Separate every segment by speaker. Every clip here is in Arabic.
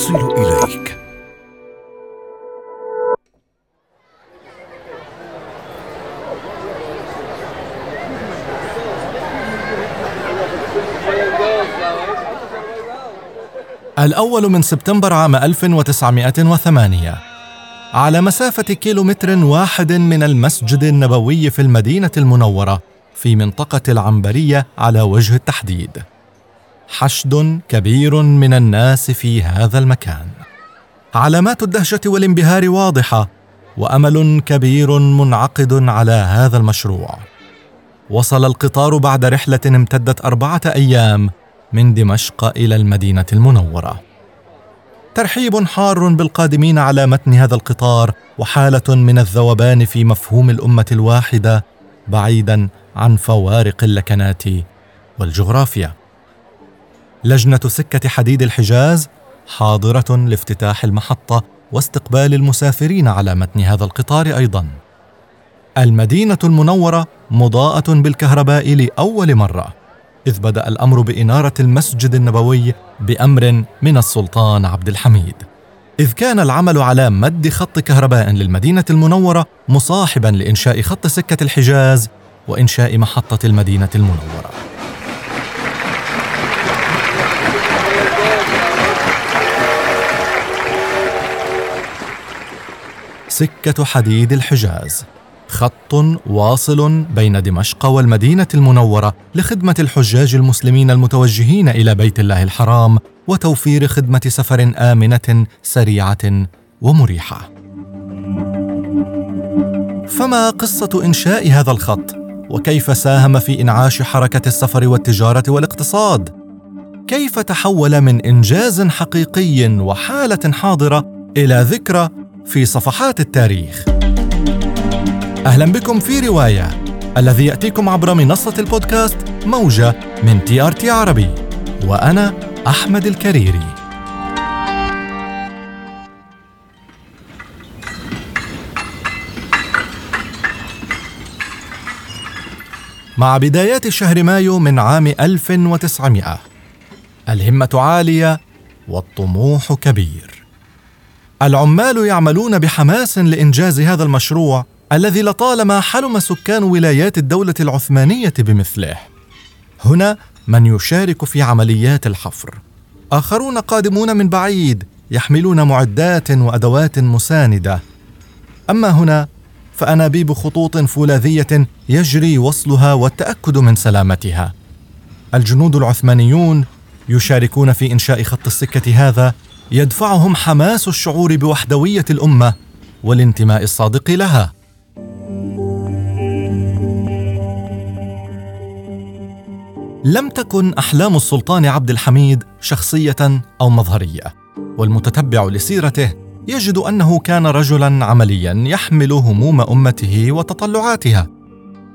Speaker 1: تصل إليك.
Speaker 2: الأول من سبتمبر عام 1908 على مسافة كيلومتر واحد من المسجد النبوي في المدينة المنورة في منطقة العنبرية على وجه التحديد. حشد كبير من الناس في هذا المكان. علامات الدهشة والانبهار واضحة وأمل كبير منعقد على هذا المشروع. وصل القطار بعد رحلة امتدت أربعة أيام من دمشق إلى المدينة المنورة. ترحيب حار بالقادمين على متن هذا القطار وحالة من الذوبان في مفهوم الأمة الواحدة بعيدا عن فوارق اللكنات والجغرافيا. لجنة سكة حديد الحجاز حاضرة لافتتاح المحطة واستقبال المسافرين على متن هذا القطار أيضا. المدينة المنورة مضاءة بالكهرباء لأول مرة إذ بدأ الأمر بإنارة المسجد النبوي بأمر من السلطان عبد الحميد. إذ كان العمل على مد خط كهرباء للمدينة المنورة مصاحبا لإنشاء خط سكة الحجاز وإنشاء محطة المدينة المنورة. سكة حديد الحجاز. خط واصل بين دمشق والمدينة المنورة لخدمة الحجاج المسلمين المتوجهين إلى بيت الله الحرام وتوفير خدمة سفر آمنة سريعة ومريحة. فما قصة إنشاء هذا الخط؟ وكيف ساهم في إنعاش حركة السفر والتجارة والاقتصاد؟ كيف تحول من إنجاز حقيقي وحالة حاضرة إلى ذكرى في صفحات التاريخ. أهلا بكم في رواية الذي يأتيكم عبر منصة البودكاست موجة من تي آر تي عربي. وأنا أحمد الكريري. مع بدايات شهر مايو من عام 1900 الهمة عالية والطموح كبير. العمال يعملون بحماس لإنجاز هذا المشروع الذي لطالما حلم سكان ولايات الدولة العثمانية بمثله. هنا من يشارك في عمليات الحفر، آخرون قادمون من بعيد يحملون معدات وأدوات مساندة. أما هنا فأنابيب خطوط فولاذية يجري وصلها والتأكد من سلامتها. الجنود العثمانيون يشاركون في إنشاء خط السكة هذا يدفعهم حماس الشعور بوحدوية الأمة والانتماء الصادق لها. لم تكن أحلام السلطان عبد الحميد شخصية أو مظهرية والمتتبع لسيرته يجد أنه كان رجلا عمليا يحمل هموم أمته وتطلعاتها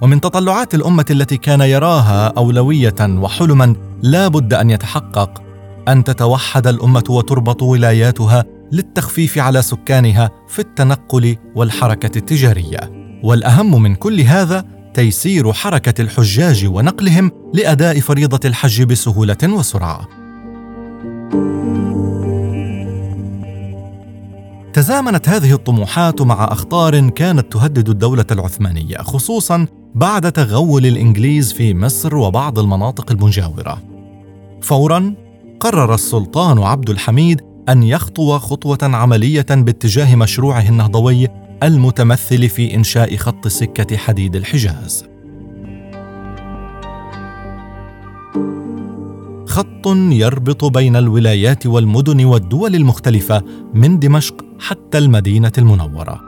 Speaker 2: ومن تطلعات الأمة التي كان يراها أولوية وحلما لا بد أن يتحقق أن تتوحد الأمة وتربط ولاياتها للتخفيف على سكانها في التنقل والحركة التجارية. والأهم من كل هذا تيسير حركة الحجاج ونقلهم لأداء فريضة الحج بسهولة وسرعة. تزامنت هذه الطموحات مع أخطار كانت تهدد الدولة العثمانية خصوصا بعد تغول الإنجليز في مصر وبعض المناطق المجاورة. فورا قرر السلطان عبد الحميد أن يخطو خطوة عملية باتجاه مشروعه النهضوي المتمثل في إنشاء خط سكة حديد الحجاز. خط يربط بين الولايات والمدن والدول المختلفة من دمشق حتى المدينة المنورة.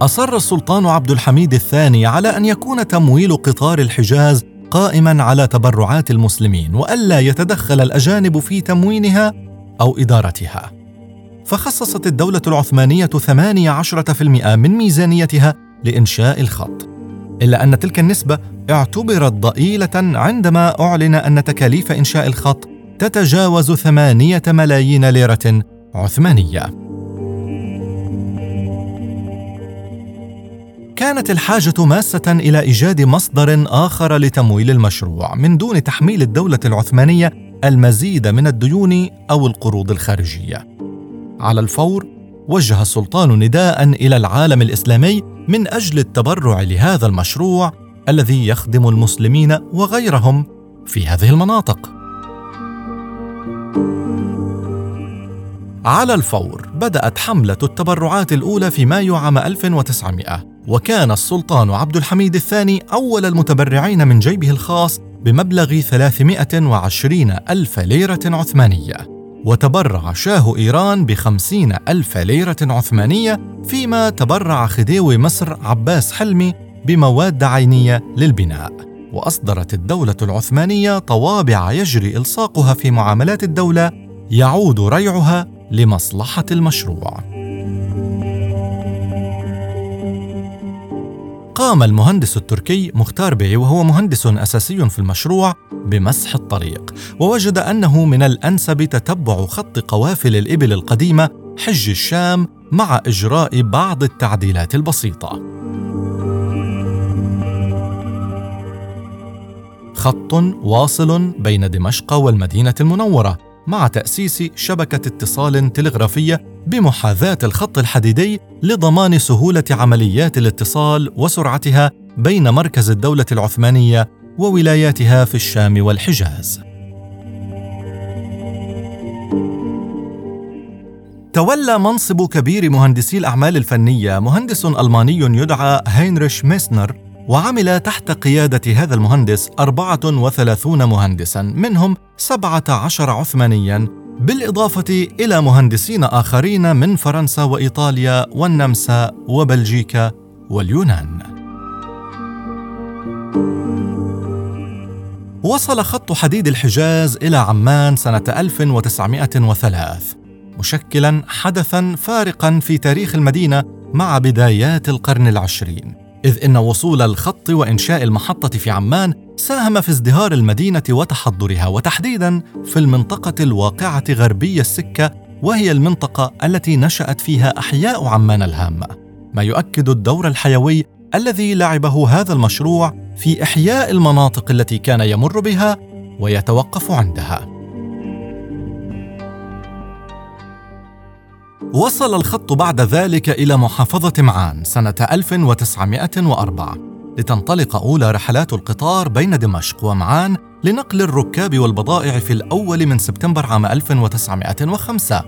Speaker 2: أصر السلطان عبد الحميد الثاني على أن يكون تمويل قطار الحجاز قائما على تبرعات المسلمين وألا يتدخل الأجانب في تموينها أو إدارتها. فخصصت الدولة العثمانية 18% من ميزانيتها لإنشاء الخط. إلا أن تلك النسبة اعتبرت ضئيلة عندما أعلن أن تكاليف إنشاء الخط تتجاوز ثمانية ملايين ليرة عثمانية. كانت الحاجة ماسة إلى إيجاد مصدر آخر لتمويل المشروع من دون تحميل الدولة العثمانية المزيد من الديون أو القروض الخارجية. على الفور وجه السلطان نداء إلى العالم الإسلامي من أجل التبرع لهذا المشروع الذي يخدم المسلمين وغيرهم في هذه المناطق. على الفور بدأت حملة التبرعات الأولى في مايو عام 1900 وكان السلطان عبد الحميد الثاني أول المتبرعين من جيبه الخاص بمبلغ 320 ألف ليرة عثمانية وتبرع شاه إيران بخمسين ألف ليرة عثمانية فيما تبرع خديوي مصر عباس حلمي بمواد عينية للبناء وأصدرت الدولة العثمانية طوابع يجري إلصاقها في معاملات الدولة يعود ريعها لمصلحة المشروع. قام المهندس التركي مختار بي وهو مهندس أساسي في المشروع بمسح الطريق ووجد أنه من الأنسب تتبع خط قوافل الإبل القديمة حج الشام مع إجراء بعض التعديلات البسيطة. خط واصل بين دمشق والمدينة المنورة مع تأسيس شبكة اتصال تلغرافية بمحاذاة الخط الحديدي لضمان سهولة عمليات الاتصال وسرعتها بين مركز الدولة العثمانية وولاياتها في الشام والحجاز. تولى منصب كبير مهندسي الأعمال الفنية مهندس ألماني يدعى هينريش ميسنر وعمل تحت قيادة هذا المهندس 34 مهندسا منهم 17 عثمانيا بالإضافة إلى مهندسين آخرين من فرنسا وإيطاليا والنمسا وبلجيكا واليونان. وصل خط حديد الحجاز إلى عمان سنة 1903 مشكلا حدثا فارقا في تاريخ المدينة مع بدايات القرن العشرين إذ إن وصول الخط وإنشاء المحطة في عمان ساهم في ازدهار المدينة وتحضرها وتحديدا في المنطقة الواقعة غربي السكة وهي المنطقة التي نشأت فيها أحياء عمان الهامة، ما يؤكد الدور الحيوي الذي لعبه هذا المشروع في إحياء المناطق التي كان يمر بها ويتوقف عندها. وصل الخط بعد ذلك إلى محافظة معان سنة 1904 لتنطلق أولى رحلات القطار بين دمشق ومعان لنقل الركاب والبضائع في الأول من سبتمبر عام 1905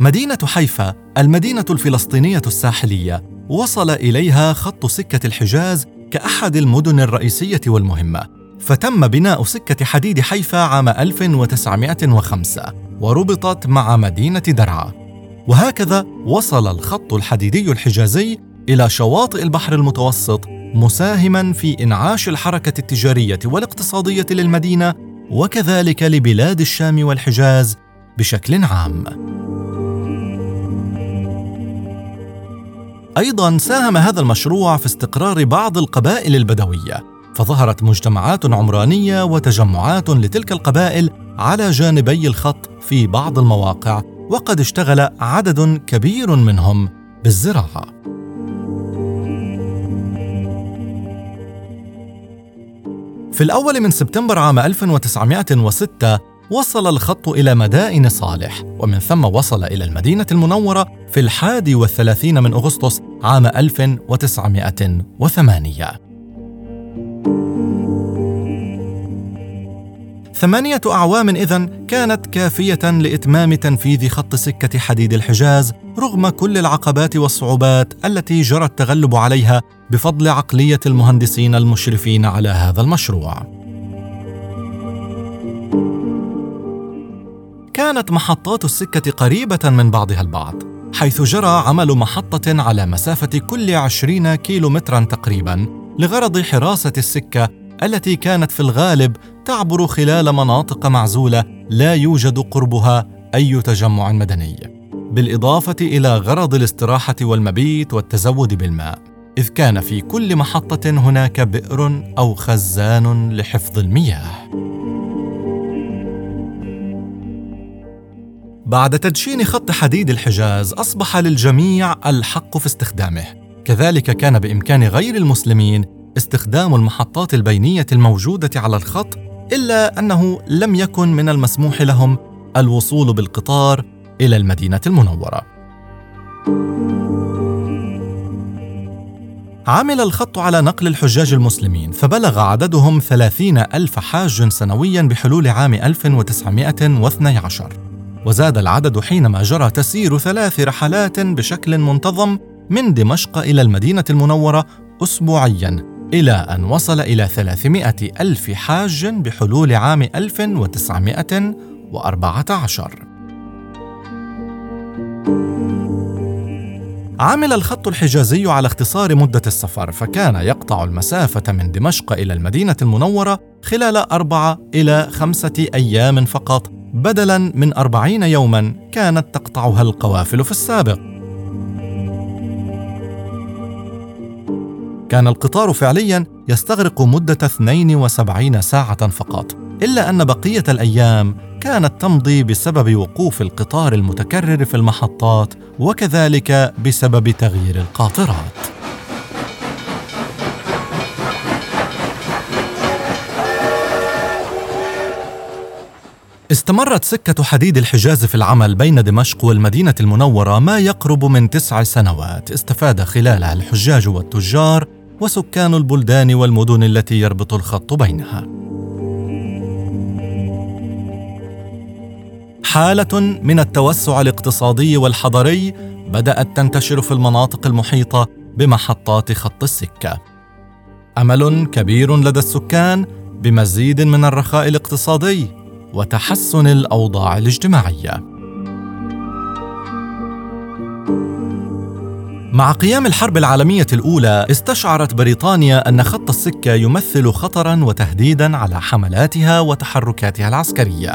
Speaker 2: مدينة حيفا المدينة الفلسطينية الساحلية وصل إليها خط سكة الحجاز كأحد المدن الرئيسية والمهمة فتم بناء سكة حديد حيفا عام 1905 وربطت مع مدينة درعا. وهكذا وصل الخط الحديدي الحجازي إلى شواطئ البحر المتوسط مساهما في إنعاش الحركة التجارية والاقتصادية للمدينة وكذلك لبلاد الشام والحجاز بشكل عام. أيضا ساهم هذا المشروع في استقرار بعض القبائل البدوية فظهرت مجتمعات عمرانية وتجمعات لتلك القبائل على جانبي الخط في بعض المواقع وقد اشتغل عدد كبير منهم بالزراعة. في الأول من سبتمبر عام 1906 وصل الخط إلى مدائن صالح ومن ثم وصل إلى المدينة المنورة في الحادي والثلاثين من أغسطس عام 1908 ثمانية أعوام إذن كانت كافية لإتمام تنفيذ خط سكة حديد الحجاز رغم كل العقبات والصعوبات التي جرى التغلب عليها بفضل عقلية المهندسين المشرفين على هذا المشروع. كانت محطات السكة قريبة من بعضها البعض، حيث جرى عمل محطة على مسافة كل عشرين كيلومترا تقريبا لغرض حراسة السكة التي كانت في الغالب تعبر خلال مناطق معزولة لا يوجد قربها أي تجمع مدني بالإضافة إلى غرض الاستراحة والمبيت والتزود بالماء إذ كان في كل محطة هناك بئر أو خزان لحفظ المياه. بعد تدشين خط حديد الحجاز أصبح للجميع الحق في استخدامه. كذلك كان بإمكان غير المسلمين استخدام المحطات البينية الموجودة على الخط إلا أنه لم يكن من المسموح لهم الوصول بالقطار إلى المدينة المنورة. عمل الخط على نقل الحجاج المسلمين فبلغ عددهم ثلاثين ألف حاج سنويا بحلول عام 1912 وزاد العدد حينما جرى تسيير ثلاث رحلات بشكل منتظم من دمشق إلى المدينة المنورة أسبوعيا. إلى أن وصل إلى 300 ألف حاج بحلول عام 1914 عمل الخط الحجازي على اختصار مدة السفر فكان يقطع المسافة من دمشق إلى المدينة المنورة خلال أربعة إلى خمسة أيام فقط بدلا من أربعين يوما كانت تقطعها القوافل في السابق. كان القطار فعليا يستغرق مدة 72 ساعة فقط إلا أن بقية الأيام كانت تمضي بسبب وقوف القطار المتكرر في المحطات وكذلك بسبب تغيير القاطرات. استمرت سكة حديد الحجاز في العمل بين دمشق والمدينة المنورة ما يقرب من تسع سنوات استفاد خلالها الحجاج والتجار وسكان البلدان والمدن التي يربط الخط بينها. حالة من التوسع الاقتصادي والحضري بدأت تنتشر في المناطق المحيطة بمحطات خط السكة. أمل كبير لدى السكان بمزيد من الرخاء الاقتصادي وتحسن الأوضاع الاجتماعية. مع قيام الحرب العالمية الأولى استشعرت بريطانيا أن خط السكة يمثل خطرا وتهديدا على حملاتها وتحركاتها العسكرية.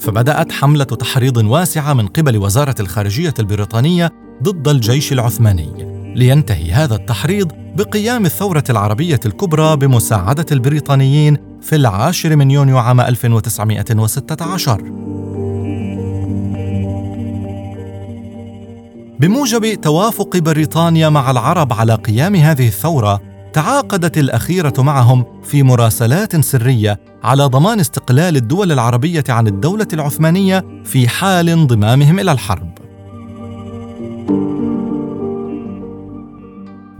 Speaker 2: فبدأت حملة تحريض واسعة من قبل وزارة الخارجية البريطانية ضد الجيش العثماني. لينتهي هذا التحريض بقيام الثورة العربية الكبرى بمساعدة البريطانيين في العاشر من يونيو عام 1916 بموجب توافق بريطانيا مع العرب على قيام هذه الثورة تعاقدت الأخيرة معهم في مراسلات سرية على ضمان استقلال الدول العربية عن الدولة العثمانية في حال انضمامهم إلى الحرب.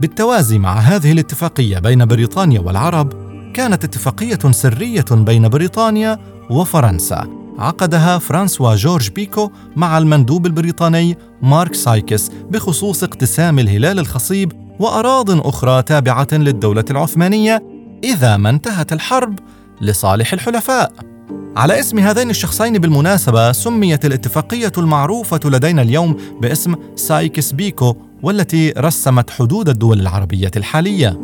Speaker 2: بالتوازي مع هذه الاتفاقية بين بريطانيا والعرب كانت اتفاقية سرية بين بريطانيا وفرنسا. عقدها فرانسوا جورج بيكو مع المندوب البريطاني مارك سايكس بخصوص اقتسام الهلال الخصيب وأراض أخرى تابعة للدولة العثمانية إذا ما انتهت الحرب لصالح الحلفاء على اسم هذين الشخصين بالمناسبة سميت الاتفاقية المعروفة لدينا اليوم باسم سايكس بيكو والتي رسمت حدود الدول العربية الحالية.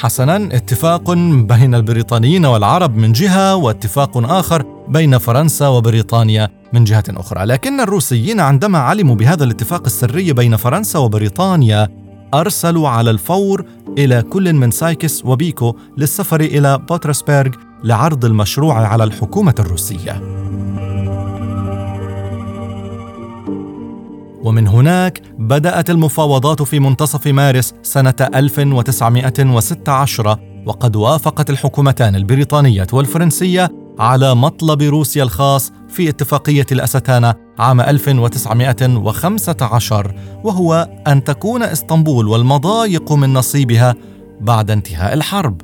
Speaker 2: حسنا اتفاق بين البريطانيين والعرب من جهة واتفاق آخر بين فرنسا وبريطانيا من جهة أخرى، لكن الروسيين عندما علموا بهذا الاتفاق السري بين فرنسا وبريطانيا أرسلوا على الفور إلى كل من سايكس وبيكو للسفر إلى بطرسبرغ لعرض المشروع على الحكومة الروسية. ومن هناك بدأت المفاوضات في منتصف مارس سنة 1916 وقد وافقت الحكومتان البريطانية والفرنسية على مطلب روسيا الخاص في اتفاقية الأستانة عام 1915 وهو أن تكون إسطنبول والمضايق من نصيبها بعد انتهاء الحرب.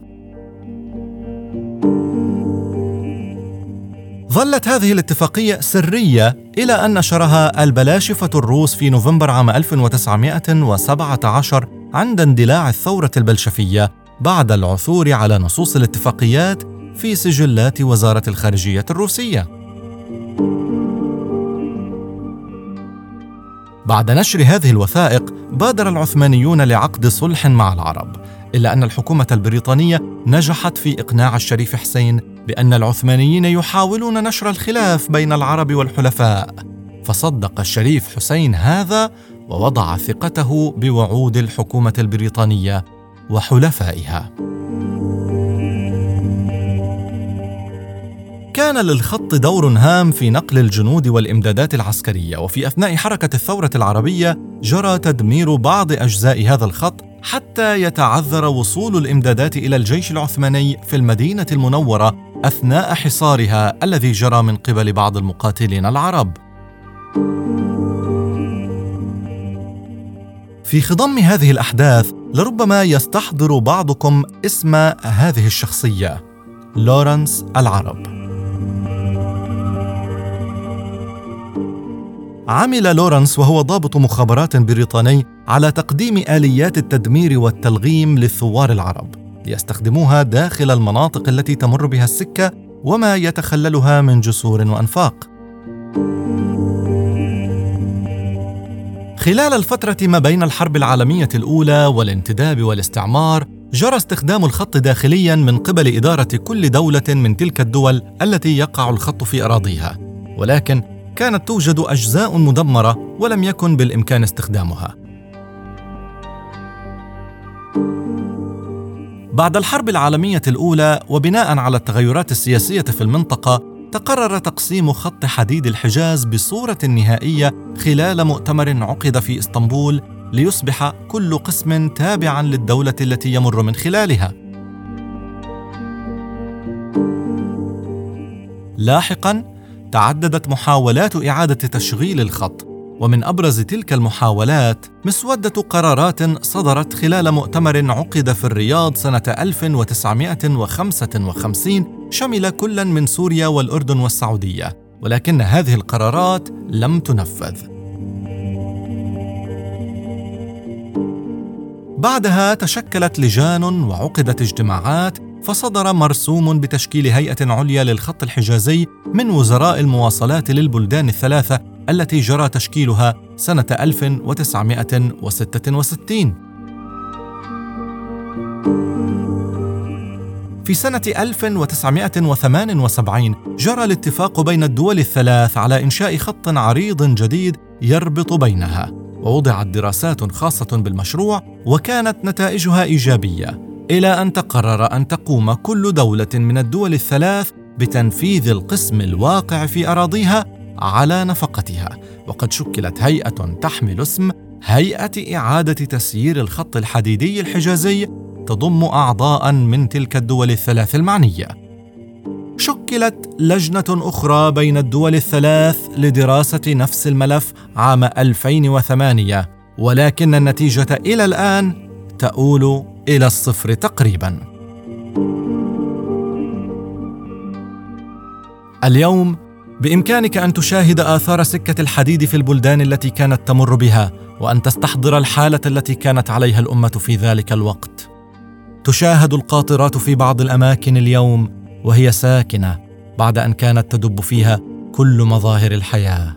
Speaker 2: ظلت هذه الاتفاقية سرية إلى أن نشرها البلاشفة الروس في نوفمبر عام 1917 عند اندلاع الثورة البلشفية بعد العثور على نصوص الاتفاقيات في سجلات وزارة الخارجية الروسية. بعد نشر هذه الوثائق بادر العثمانيون لعقد صلح مع العرب إلا أن الحكومة البريطانية نجحت في إقناع الشريف حسين بأن العثمانيين يحاولون نشر الخلاف بين العرب والحلفاء فصدق الشريف حسين هذا ووضع ثقته بوعود الحكومة البريطانية وحلفائها. كان للخط دور هام في نقل الجنود والإمدادات العسكرية وفي أثناء حركة الثورة العربية جرى تدمير بعض أجزاء هذا الخط حتى يتعذر وصول الإمدادات إلى الجيش العثماني في المدينة المنورة أثناء حصارها الذي جرى من قبل بعض المقاتلين العرب. في خضم هذه الأحداث لربما يستحضر بعضكم اسم هذه الشخصية لورنس العرب. عمل لورنس وهو ضابط مخابرات بريطاني على تقديم آليات التدمير والتلغيم للثوار العرب. ليستخدموها داخل المناطق التي تمر بها السكة وما يتخللها من جسور وأنفاق. خلال الفترة ما بين الحرب العالمية الأولى والانتداب والاستعمار جرى استخدام الخط داخليا من قبل إدارة كل دولة من تلك الدول التي يقع الخط في أراضيها. ولكن كانت توجد أجزاء مدمرة ولم يكن بالإمكان استخدامها. بعد الحرب العالمية الأولى وبناء على التغيرات السياسية في المنطقة تقرر تقسيم خط حديد الحجاز بصورة نهائية خلال مؤتمر عقد في إسطنبول ليصبح كل قسم تابعا للدولة التي يمر من خلالها. لاحقا تعددت محاولات إعادة تشغيل الخط ومن أبرز تلك المحاولات مسودة قرارات صدرت خلال مؤتمر عقد في الرياض سنة 1955 شمل كلا من سوريا والأردن والسعودية ولكن هذه القرارات لم تنفذ. بعدها تشكلت لجان وعقدت اجتماعات فصدر مرسوم بتشكيل هيئة عليا للخط الحجازي من وزراء المواصلات للبلدان الثلاثة التي جرى تشكيلها سنة 1966 في سنة 1978 جرى الاتفاق بين الدول الثلاث على إنشاء خط عريض جديد يربط بينها ووضعت دراسات خاصة بالمشروع وكانت نتائجها إيجابية إلى أن تقرر أن تقوم كل دولة من الدول الثلاث بتنفيذ القسم الواقع في أراضيها على نفقتها وقد شكلت هيئة تحمل اسم هيئة إعادة تسيير الخط الحديدي الحجازي تضم اعضاء من تلك الدول الثلاث المعنية. شكلت لجنة أخرى بين الدول الثلاث لدراسة نفس الملف عام 2008 ولكن النتيجة إلى الآن تؤول إلى الصفر تقريبا. اليوم بإمكانك أن تشاهد آثار سكة الحديد في البلدان التي كانت تمر بها وأن تستحضر الحالة التي كانت عليها الأمة في ذلك الوقت. تشاهد القاطرات في بعض الأماكن اليوم وهي ساكنة بعد أن كانت تدب فيها كل مظاهر الحياة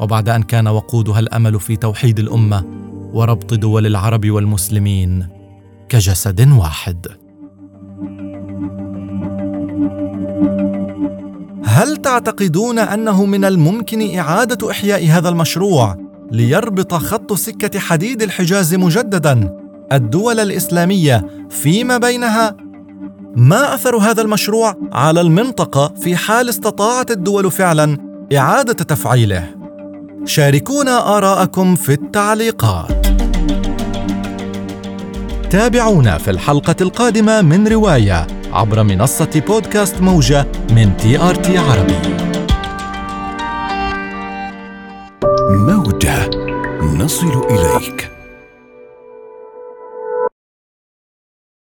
Speaker 2: وبعد أن كان وقودها الأمل في توحيد الأمة وربط دول العرب والمسلمين كجسد واحد. هل تعتقدون أنه من الممكن إعادة إحياء هذا المشروع ليربط خط سكة حديد الحجاز مجددا الدول الإسلامية فيما بينها؟ ما أثر هذا المشروع على المنطقة في حال استطاعت الدول فعلا إعادة تفعيله؟ شاركونا آراءكم في التعليقات. تابعونا في الحلقة القادمة من رواية عبر منصة بودكاست موجة من تي آر تي عربي.
Speaker 1: موجة نصل إليك.